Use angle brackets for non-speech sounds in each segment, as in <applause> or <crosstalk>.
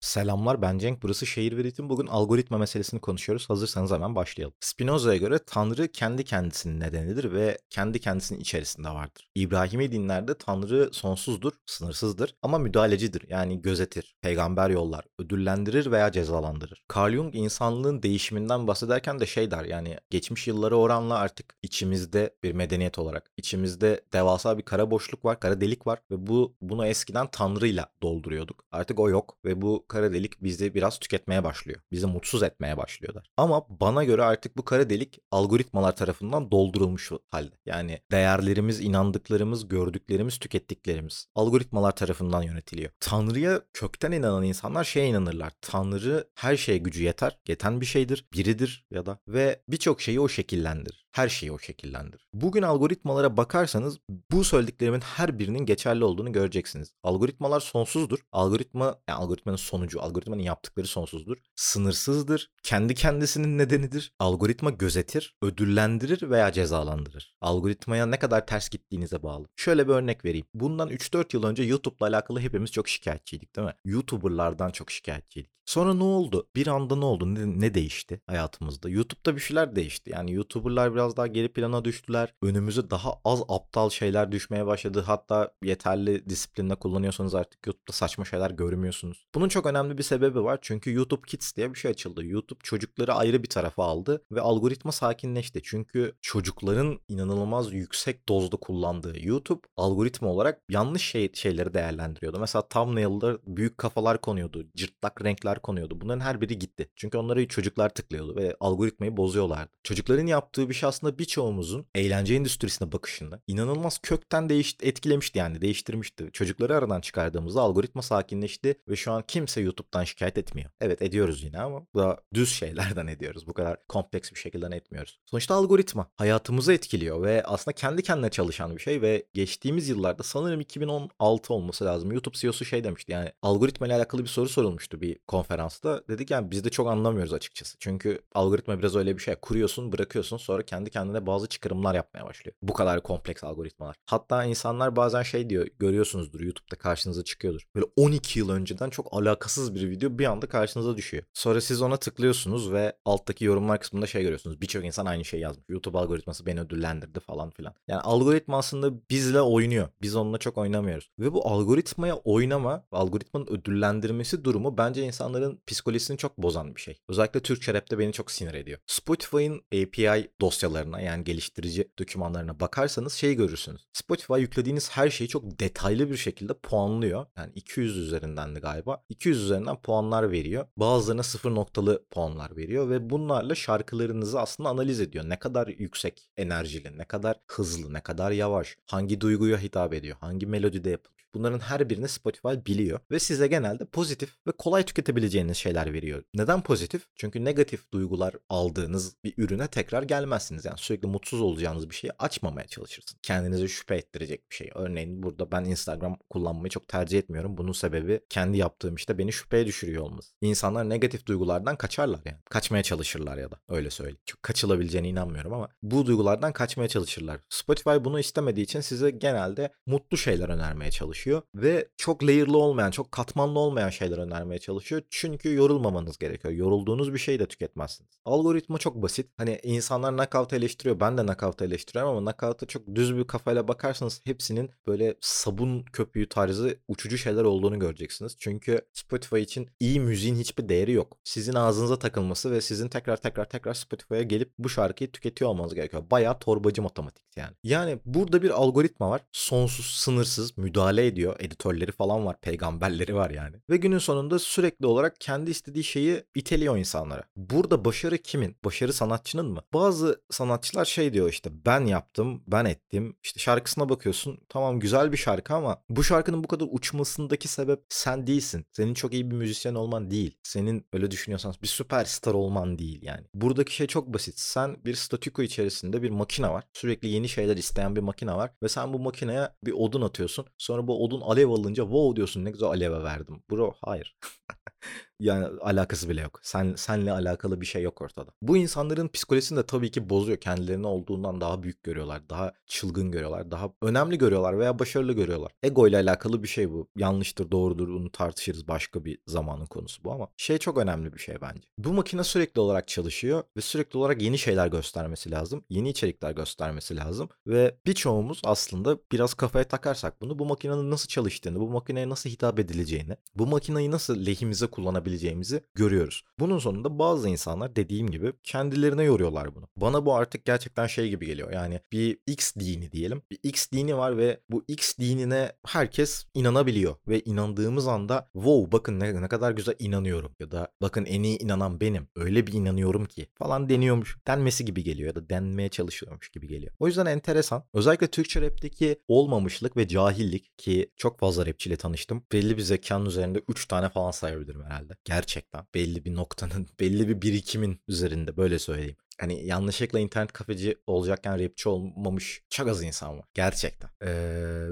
Selamlar ben Cenk burası Şehir ve Ritim. Bugün algoritma meselesini konuşuyoruz. Hazırsanız hemen başlayalım. Spinoza'ya göre Tanrı kendi kendisinin nedenidir ve kendi kendisinin içerisinde vardır. İbrahimi dinlerde Tanrı sonsuzdur, sınırsızdır ama müdahalecidir yani gözetir, peygamber yollar, ödüllendirir veya cezalandırır. Carl Jung insanlığın değişiminden bahsederken de şey der yani geçmiş yıllara oranla artık içimizde bir medeniyet olarak içimizde devasa bir kara boşluk var, kara delik var ve bu bunu eskiden Tanrı'yla dolduruyorduk. Artık o yok ve bu kara delik bizi biraz tüketmeye başlıyor. Bizi mutsuz etmeye başlıyorlar. Ama bana göre artık bu kara delik algoritmalar tarafından doldurulmuş halde. Yani değerlerimiz, inandıklarımız, gördüklerimiz, tükettiklerimiz algoritmalar tarafından yönetiliyor. Tanrı'ya kökten inanan insanlar şeye inanırlar. Tanrı her şeye gücü yeter, yeten bir şeydir, biridir ya da ve birçok şeyi o şekillendirir. Her şeyi o şekillendirir. Bugün algoritmalara bakarsanız bu söylediklerimin her birinin geçerli olduğunu göreceksiniz. Algoritmalar sonsuzdur. Algoritma, yani algoritmanın sonucu, algoritmanın yaptıkları sonsuzdur. Sınırsızdır. Kendi kendisinin nedenidir. Algoritma gözetir, ödüllendirir veya cezalandırır. Algoritmaya ne kadar ters gittiğinize bağlı. Şöyle bir örnek vereyim. Bundan 3-4 yıl önce YouTube'la alakalı hepimiz çok şikayetçiydik değil mi? YouTuber'lardan çok şikayetçiydik. Sonra ne oldu? Bir anda ne oldu? Ne, ne değişti hayatımızda? YouTube'da bir şeyler değişti. Yani YouTuber'lar biraz daha geri plana düştüler. Önümüze daha az aptal şeyler düşmeye başladı. Hatta yeterli disiplinle kullanıyorsanız artık YouTube'da saçma şeyler görmüyorsunuz. Bunun çok önemli bir sebebi var. Çünkü YouTube Kids diye bir şey açıldı. YouTube çocukları ayrı bir tarafa aldı ve algoritma sakinleşti. Çünkü çocukların inanılmaz yüksek dozda kullandığı YouTube algoritma olarak yanlış şey, şeyleri değerlendiriyordu. Mesela thumbnail'da büyük kafalar konuyordu. Cırtlak renkler konuyordu. Bunların her biri gitti. Çünkü onları çocuklar tıklıyordu ve algoritmayı bozuyorlardı. Çocukların yaptığı bir şey aslında birçoğumuzun eğlence endüstrisine bakışını inanılmaz kökten değiş etkilemişti yani değiştirmişti. Çocukları aradan çıkardığımızda algoritma sakinleşti ve şu an kimse YouTube'dan şikayet etmiyor. Evet ediyoruz yine ama bu da düz şeylerden ediyoruz. Bu kadar kompleks bir şekilde etmiyoruz. Sonuçta algoritma hayatımızı etkiliyor ve aslında kendi kendine çalışan bir şey ve geçtiğimiz yıllarda sanırım 2016 olması lazım. YouTube CEO'su şey demişti yani algoritma ile alakalı bir soru sorulmuştu bir konferansta. Dedik yani biz de çok anlamıyoruz açıkçası. Çünkü algoritma biraz öyle bir şey. Kuruyorsun, bırakıyorsun sonra kendi kendine bazı çıkarımlar yapmaya başlıyor. Bu kadar kompleks algoritmalar. Hatta insanlar bazen şey diyor görüyorsunuzdur YouTube'da karşınıza çıkıyordur. Böyle 12 yıl önceden çok alakasız bir video bir anda karşınıza düşüyor. Sonra siz ona tıklıyorsunuz ve alttaki yorumlar kısmında şey görüyorsunuz. Birçok insan aynı şeyi yazmış. YouTube algoritması beni ödüllendirdi falan filan. Yani algoritma aslında bizle oynuyor. Biz onunla çok oynamıyoruz. Ve bu algoritmaya oynama, algoritmanın ödüllendirmesi durumu bence insanların psikolojisini çok bozan bir şey. Özellikle Türkçe rapte beni çok sinir ediyor. Spotify'ın API dosyalarına yani geliştirici dokümanlarına bakarsanız şey görürsünüz. Spotify yüklediğiniz her şeyi çok detaylı bir şekilde puanlıyor. Yani 200 üzerinden de galiba. 200 üzerinden puanlar veriyor. Bazılarına sıfır noktalı puanlar veriyor ve bunlarla şarkılarınızı aslında analiz ediyor. Ne kadar yüksek enerjili, ne kadar hızlı, ne kadar yavaş, hangi duyguya hitap ediyor, hangi melodide yapılmış. Bunların her birini Spotify biliyor ve size genelde pozitif ve kolay tüketebileceğiniz şeyler veriyor. Neden pozitif? Çünkü negatif duygular aldığınız bir ürüne tekrar gelmezsiniz. Yani sürekli mutsuz olacağınız bir şeyi açmamaya çalışırsınız. Kendinize şüphe ettirecek bir şey. Örneğin burada ben Instagram kullanmayı çok tercih etmiyorum. Bunun sebebi kendi yaptığım işte beni şüpheye düşürüyor olması. İnsanlar negatif duygulardan kaçarlar yani. Kaçmaya çalışırlar ya da öyle söyleyeyim. Çok kaçılabileceğine inanmıyorum ama bu duygulardan kaçmaya çalışırlar. Spotify bunu istemediği için size genelde mutlu şeyler önermeye çalışıyor ve çok layer'lı olmayan, çok katmanlı olmayan şeyler önermeye çalışıyor. Çünkü yorulmamanız gerekiyor. Yorulduğunuz bir şeyi de tüketmezsiniz. Algoritma çok basit. Hani insanlar knockout eleştiriyor. Ben de knockout eleştiriyorum ama knockout'a çok düz bir kafayla bakarsanız hepsinin böyle sabun köpüğü tarzı uçucu şeyler olduğunu göreceksiniz. Çünkü Spotify için iyi müziğin hiçbir değeri yok. Sizin ağzınıza takılması ve sizin tekrar tekrar tekrar Spotify'a gelip bu şarkıyı tüketiyor olmanız gerekiyor. Bayağı torbacı matematik yani. Yani burada bir algoritma var. Sonsuz, sınırsız müdahale ediyor. Editörleri falan var, peygamberleri var yani. Ve günün sonunda sürekli olarak kendi istediği şeyi iteliyor insanlara. Burada başarı kimin? Başarı sanatçının mı? Bazı sanatçılar şey diyor işte ben yaptım, ben ettim. İşte şarkısına bakıyorsun. Tamam güzel bir şarkı ama bu şarkının bu kadar uçmasındaki sebep sen değilsin. Senin çok iyi bir müzisyen olman değil. Senin öyle düşünüyorsanız bir süperstar olman değil yani. Buradaki şey çok basit. Sen bir statüko içerisinde bir makine var. Sürekli yeni şeyler isteyen bir makine var ve sen bu makineye bir odun atıyorsun. Sonra bu odun alev alınca wow diyorsun ne güzel aleve verdim. Bro hayır. <laughs> yani alakası bile yok. Sen senle alakalı bir şey yok ortada. Bu insanların psikolojisini de tabii ki bozuyor. Kendilerini olduğundan daha büyük görüyorlar. Daha çılgın görüyorlar. Daha önemli görüyorlar veya başarılı görüyorlar. Ego ile alakalı bir şey bu. Yanlıştır, doğrudur bunu tartışırız. Başka bir zamanın konusu bu ama şey çok önemli bir şey bence. Bu makine sürekli olarak çalışıyor ve sürekli olarak yeni şeyler göstermesi lazım. Yeni içerikler göstermesi lazım ve birçoğumuz aslında biraz kafaya takarsak bunu bu makinenin nasıl çalıştığını, bu makineye nasıl hitap edileceğini, bu makineyi nasıl lehimize kullanabileceğimizi görüyoruz. Bunun sonunda bazı insanlar dediğim gibi kendilerine yoruyorlar bunu. Bana bu artık gerçekten şey gibi geliyor. Yani bir X dini diyelim. Bir X dini var ve bu X dinine herkes inanabiliyor ve inandığımız anda wow bakın ne, ne kadar güzel inanıyorum ya da bakın en iyi inanan benim. Öyle bir inanıyorum ki falan deniyormuş. Denmesi gibi geliyor ya da denmeye çalışıyormuş gibi geliyor. O yüzden enteresan. Özellikle Türkçe rapteki olmamışlık ve cahillik ki çok fazla rapçiyle tanıştım. Belli bir zekanın üzerinde 3 tane falan sayabilirim herhalde. Gerçekten. Belli bir noktanın, <laughs> belli bir birikimin üzerinde böyle söyleyeyim hani yanlışlıkla internet kafeci olacakken rapçi olmamış çok az insan var. Gerçekten. Ee,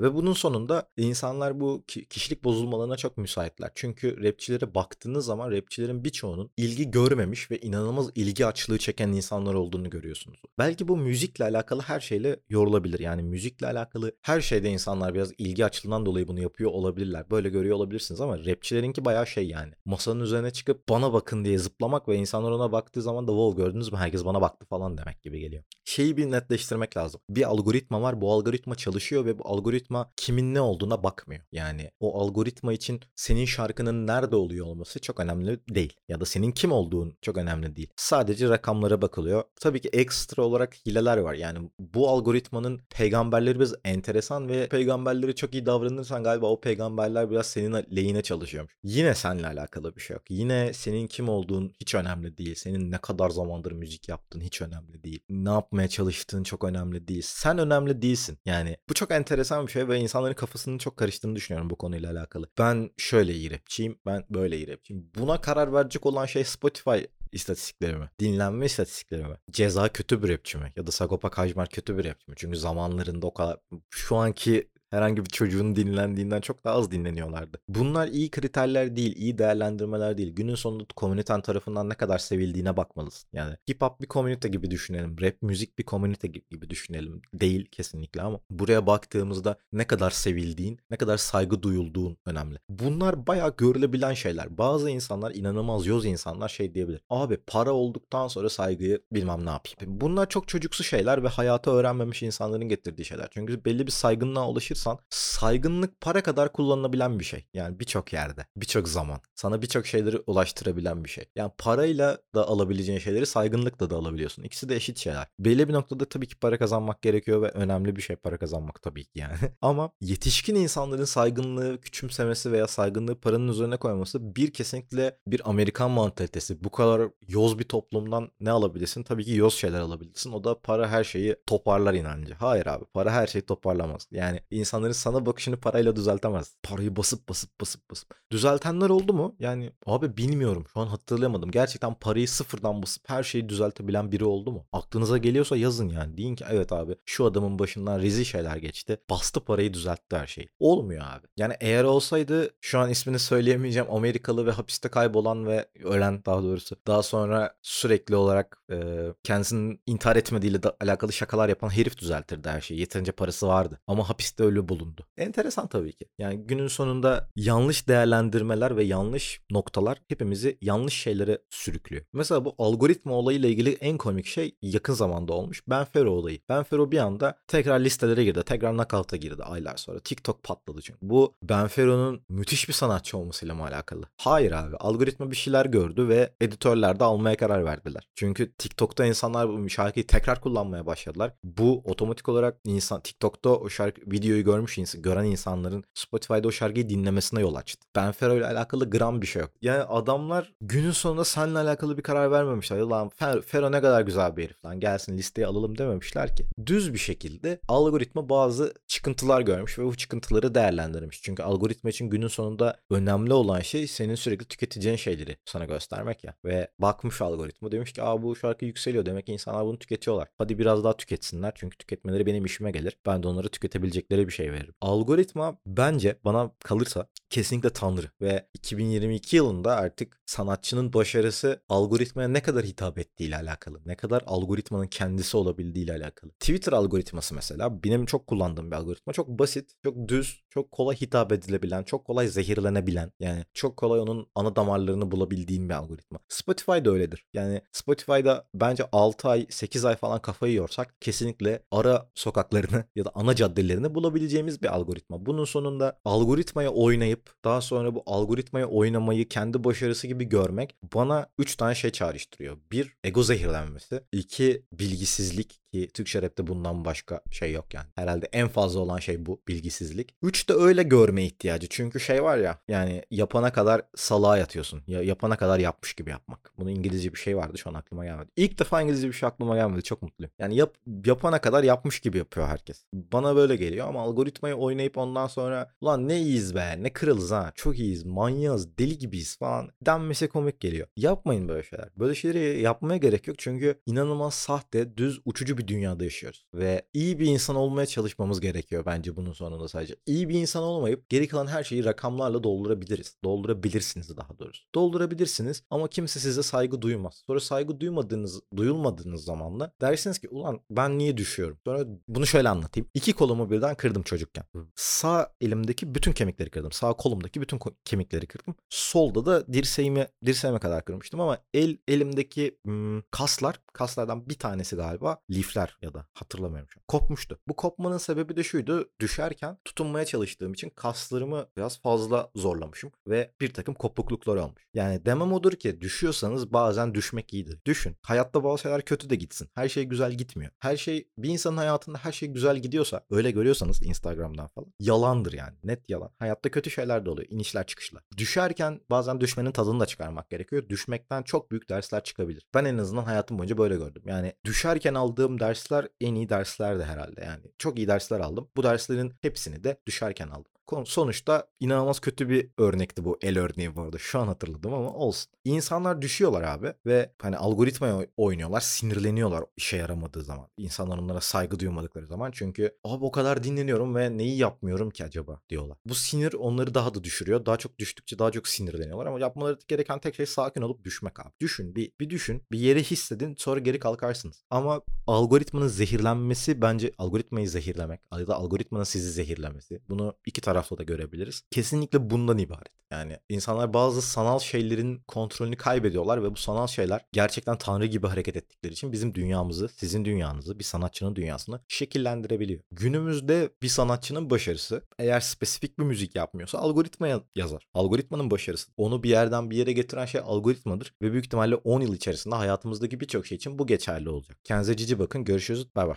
ve bunun sonunda insanlar bu kişilik bozulmalarına çok müsaitler. Çünkü rapçilere baktığınız zaman rapçilerin birçoğunun ilgi görmemiş ve inanılmaz ilgi açlığı çeken insanlar olduğunu görüyorsunuz. Belki bu müzikle alakalı her şeyle yorulabilir. Yani müzikle alakalı her şeyde insanlar biraz ilgi açlığından dolayı bunu yapıyor olabilirler. Böyle görüyor olabilirsiniz ama rapçilerinki bayağı şey yani. Masanın üzerine çıkıp bana bakın diye zıplamak ve insanlar ona baktığı zaman da wow gördünüz mü herkes bana bana baktı falan demek gibi geliyor. Şeyi bir netleştirmek lazım. Bir algoritma var. Bu algoritma çalışıyor ve bu algoritma kimin ne olduğuna bakmıyor. Yani o algoritma için senin şarkının nerede oluyor olması çok önemli değil. Ya da senin kim olduğun çok önemli değil. Sadece rakamlara bakılıyor. Tabii ki ekstra olarak hileler var. Yani bu algoritmanın peygamberleri biraz enteresan ve peygamberleri çok iyi davranırsan galiba o peygamberler biraz senin lehine çalışıyormuş. Yine seninle alakalı bir şey yok. Yine senin kim olduğun hiç önemli değil. Senin ne kadar zamandır müzik yap yaptığın hiç önemli değil. Ne yapmaya çalıştığın çok önemli değil. Sen önemli değilsin. Yani bu çok enteresan bir şey ve insanların kafasının çok karıştığını düşünüyorum bu konuyla alakalı. Ben şöyle iyi rapçiyim, ben böyle iyi rapçiyim. Buna karar verecek olan şey Spotify istatistikleri mi? Dinlenme istatistikleri mi? Ceza kötü bir rapçi mi? Ya da Sagopa Kajmer kötü bir rapçi mi? Çünkü zamanlarında o kadar şu anki herhangi bir çocuğun dinlendiğinden çok daha az dinleniyorlardı. Bunlar iyi kriterler değil, iyi değerlendirmeler değil. Günün sonunda komüniten tarafından ne kadar sevildiğine bakmalısın. Yani hip hop bir komünite gibi düşünelim. Rap müzik bir komünite gibi düşünelim. Değil kesinlikle ama buraya baktığımızda ne kadar sevildiğin, ne kadar saygı duyulduğun önemli. Bunlar bayağı görülebilen şeyler. Bazı insanlar inanılmaz yoz insanlar şey diyebilir. Abi para olduktan sonra saygıyı bilmem ne yapayım. Bunlar çok çocuksu şeyler ve hayatı öğrenmemiş insanların getirdiği şeyler. Çünkü belli bir saygınlığa ulaşırsan çalışırsan saygınlık para kadar kullanılabilen bir şey. Yani birçok yerde, birçok zaman. Sana birçok şeyleri ulaştırabilen bir şey. Yani parayla da alabileceğin şeyleri saygınlıkla da alabiliyorsun. İkisi de eşit şeyler. Belli bir noktada tabii ki para kazanmak gerekiyor ve önemli bir şey para kazanmak tabii ki yani. <laughs> Ama yetişkin insanların saygınlığı küçümsemesi veya saygınlığı paranın üzerine koyması bir kesinlikle bir Amerikan mantalitesi. Bu kadar yoz bir toplumdan ne alabilirsin? Tabii ki yoz şeyler alabilirsin. O da para her şeyi toparlar inancı. Hayır abi para her şeyi toparlamaz. Yani insanların sana bakışını parayla düzeltemez. Parayı basıp basıp basıp basıp. Düzeltenler oldu mu? Yani abi bilmiyorum. Şu an hatırlayamadım. Gerçekten parayı sıfırdan basıp her şeyi düzeltebilen biri oldu mu? Aklınıza geliyorsa yazın yani. Deyin ki evet abi şu adamın başından rezil şeyler geçti. Bastı parayı düzeltti her şeyi. Olmuyor abi. Yani eğer olsaydı şu an ismini söyleyemeyeceğim Amerikalı ve hapiste kaybolan ve ölen daha doğrusu. Daha sonra sürekli olarak e, kendisinin intihar etmediğiyle da alakalı şakalar yapan herif düzeltirdi her şeyi. Yeterince parası vardı. Ama hapiste ölü bulundu. Enteresan tabii ki. Yani günün sonunda yanlış değerlendirmeler ve yanlış noktalar hepimizi yanlış şeylere sürüklüyor. Mesela bu algoritma olayıyla ilgili en komik şey yakın zamanda olmuş. Ben Fero olayı. Ben Fero bir anda tekrar listelere girdi. Tekrar knockout'a girdi aylar sonra. TikTok patladı çünkü. Bu Ben Fero'nun müthiş bir sanatçı olmasıyla mı alakalı? Hayır abi. Algoritma bir şeyler gördü ve editörler de almaya karar verdiler. Çünkü TikTok'ta insanlar bu şarkıyı tekrar kullanmaya başladılar. Bu otomatik olarak insan TikTok'ta o şarkı videoyu görmüş ins- gören insanların Spotify'da o şarkıyı dinlemesine yol açtı. Ben Fero ile alakalı gram bir şey yok. Yani adamlar günün sonunda seninle alakalı bir karar vermemişler. Lan Fero ne kadar güzel bir herif lan gelsin listeye alalım dememişler ki. Düz bir şekilde algoritma bazı çıkıntılar görmüş ve bu çıkıntıları değerlendirmiş. Çünkü algoritma için günün sonunda önemli olan şey senin sürekli tüketeceğin şeyleri sana göstermek ya. Ve bakmış algoritma demiş ki aa bu şarkı yükseliyor demek ki insanlar bunu tüketiyorlar. Hadi biraz daha tüketsinler çünkü tüketmeleri benim işime gelir. Ben de onları tüketebilecekleri bir şey veririm. Algoritma bence bana kalırsa kesinlikle tanrı ve 2022 yılında artık sanatçının başarısı algoritmaya ne kadar hitap ettiğiyle alakalı. Ne kadar algoritmanın kendisi olabildiğiyle alakalı. Twitter algoritması mesela benim çok kullandığım bir algoritma. Çok basit, çok düz, çok kolay hitap edilebilen, çok kolay zehirlenebilen yani çok kolay onun ana damarlarını bulabildiğin bir algoritma. Spotify da öyledir. Yani Spotify'da bence 6 ay, 8 ay falan kafayı yorsak kesinlikle ara sokaklarını <laughs> ya da ana caddelerini bulabileceğimiz bir algoritma. Bunun sonunda algoritmaya oynayıp daha sonra bu algoritmaya oynamayı kendi başarısı gibi görmek bana 3 tane şey çağrıştırıyor. Bir, ego zehirlenmesi. iki bilgisizlik ki Türkçe rapte bundan başka şey yok yani. Herhalde en fazla olan şey bu bilgisizlik. Üç de öyle görme ihtiyacı. Çünkü şey var ya yani yapana kadar salağa yatıyorsun. Ya yapana kadar yapmış gibi yapmak. Bunun İngilizce bir şey vardı şu an aklıma gelmedi. İlk defa İngilizce bir şey aklıma gelmedi. Çok mutluyum. Yani yap, yapana kadar yapmış gibi yapıyor herkes. Bana böyle geliyor ama algoritmayı oynayıp ondan sonra ulan ne iyiyiz be ne kırılız ha çok iyiyiz manyağız deli gibiyiz falan denmesi komik geliyor. Yapmayın böyle şeyler. Böyle şeyleri yapmaya gerek yok çünkü inanılmaz sahte düz uçucu bir dünyada yaşıyoruz. Ve iyi bir insan olmaya çalışmamız gerekiyor bence bunun sonunda sadece. İyi bir insan olmayıp geri kalan her şeyi rakamlarla doldurabiliriz. Doldurabilirsiniz daha doğrusu. Doldurabilirsiniz ama kimse size saygı duymaz. Sonra saygı duymadığınız, duyulmadığınız zamanla dersiniz ki ulan ben niye düşüyorum? Sonra bunu şöyle anlatayım. İki kolumu birden kırdım çocukken. Sağ elimdeki bütün kemikleri kırdım. Sağ kolumdaki bütün kemikleri kırdım. Solda da dirseğimi dirseğime kadar kırmıştım ama el elimdeki hmm, kaslar, kaslardan bir tanesi galiba lifler ya da hatırlamıyorum şu an. Kopmuştu. Bu kopmanın sebebi de şuydu. Düşerken tutunmaya çalıştığım için kaslarımı biraz fazla zorlamışım ve bir takım kopukluklar olmuş. Yani demem odur ki düşüyorsanız bazen düşmek iyidir. Düşün. Hayatta bazı şeyler kötü de gitsin. Her şey güzel gitmiyor. Her şey bir insanın hayatında her şey güzel gidiyorsa öyle görüyorsanız Instagram'dan falan yalandır yani. Net yalan. Hayatta kötü şeyler de oluyor. İnişler çıkışlar. Düşerken bazen düşmenin tadını da çıkarmak gerekiyor. Düşmekten çok büyük dersler çıkabilir. Ben en azından hayatım boyunca böyle gördüm. Yani düşerken aldığım dersler en iyi derslerdi herhalde yani. Çok iyi dersler aldım. Bu derslerin hepsini de düşerken aldım. Sonuçta inanılmaz kötü bir örnekti bu el örneği bu arada. Şu an hatırladım ama olsun. İnsanlar düşüyorlar abi ve hani algoritmaya oynuyorlar, sinirleniyorlar işe yaramadığı zaman. İnsanlar onlara saygı duymadıkları zaman. Çünkü abi o kadar dinleniyorum ve neyi yapmıyorum ki acaba diyorlar. Bu sinir onları daha da düşürüyor. Daha çok düştükçe daha çok sinirleniyorlar ama yapmaları gereken tek şey sakin olup düşmek abi. Düşün bir, bir düşün. Bir yere hissedin sonra geri kalkarsınız. Ama algoritmanın zehirlenmesi bence algoritmayı zehirlemek ya da algoritmanın sizi zehirlemesi. Bunu iki taraf tarafta da görebiliriz. Kesinlikle bundan ibaret. Yani insanlar bazı sanal şeylerin kontrolünü kaybediyorlar ve bu sanal şeyler gerçekten tanrı gibi hareket ettikleri için bizim dünyamızı, sizin dünyanızı, bir sanatçının dünyasını şekillendirebiliyor. Günümüzde bir sanatçının başarısı eğer spesifik bir müzik yapmıyorsa algoritmaya yazar. Algoritmanın başarısı. Onu bir yerden bir yere getiren şey algoritmadır ve büyük ihtimalle 10 yıl içerisinde hayatımızdaki birçok şey için bu geçerli olacak. Kendinize cici bakın. Görüşürüz. Bay bay.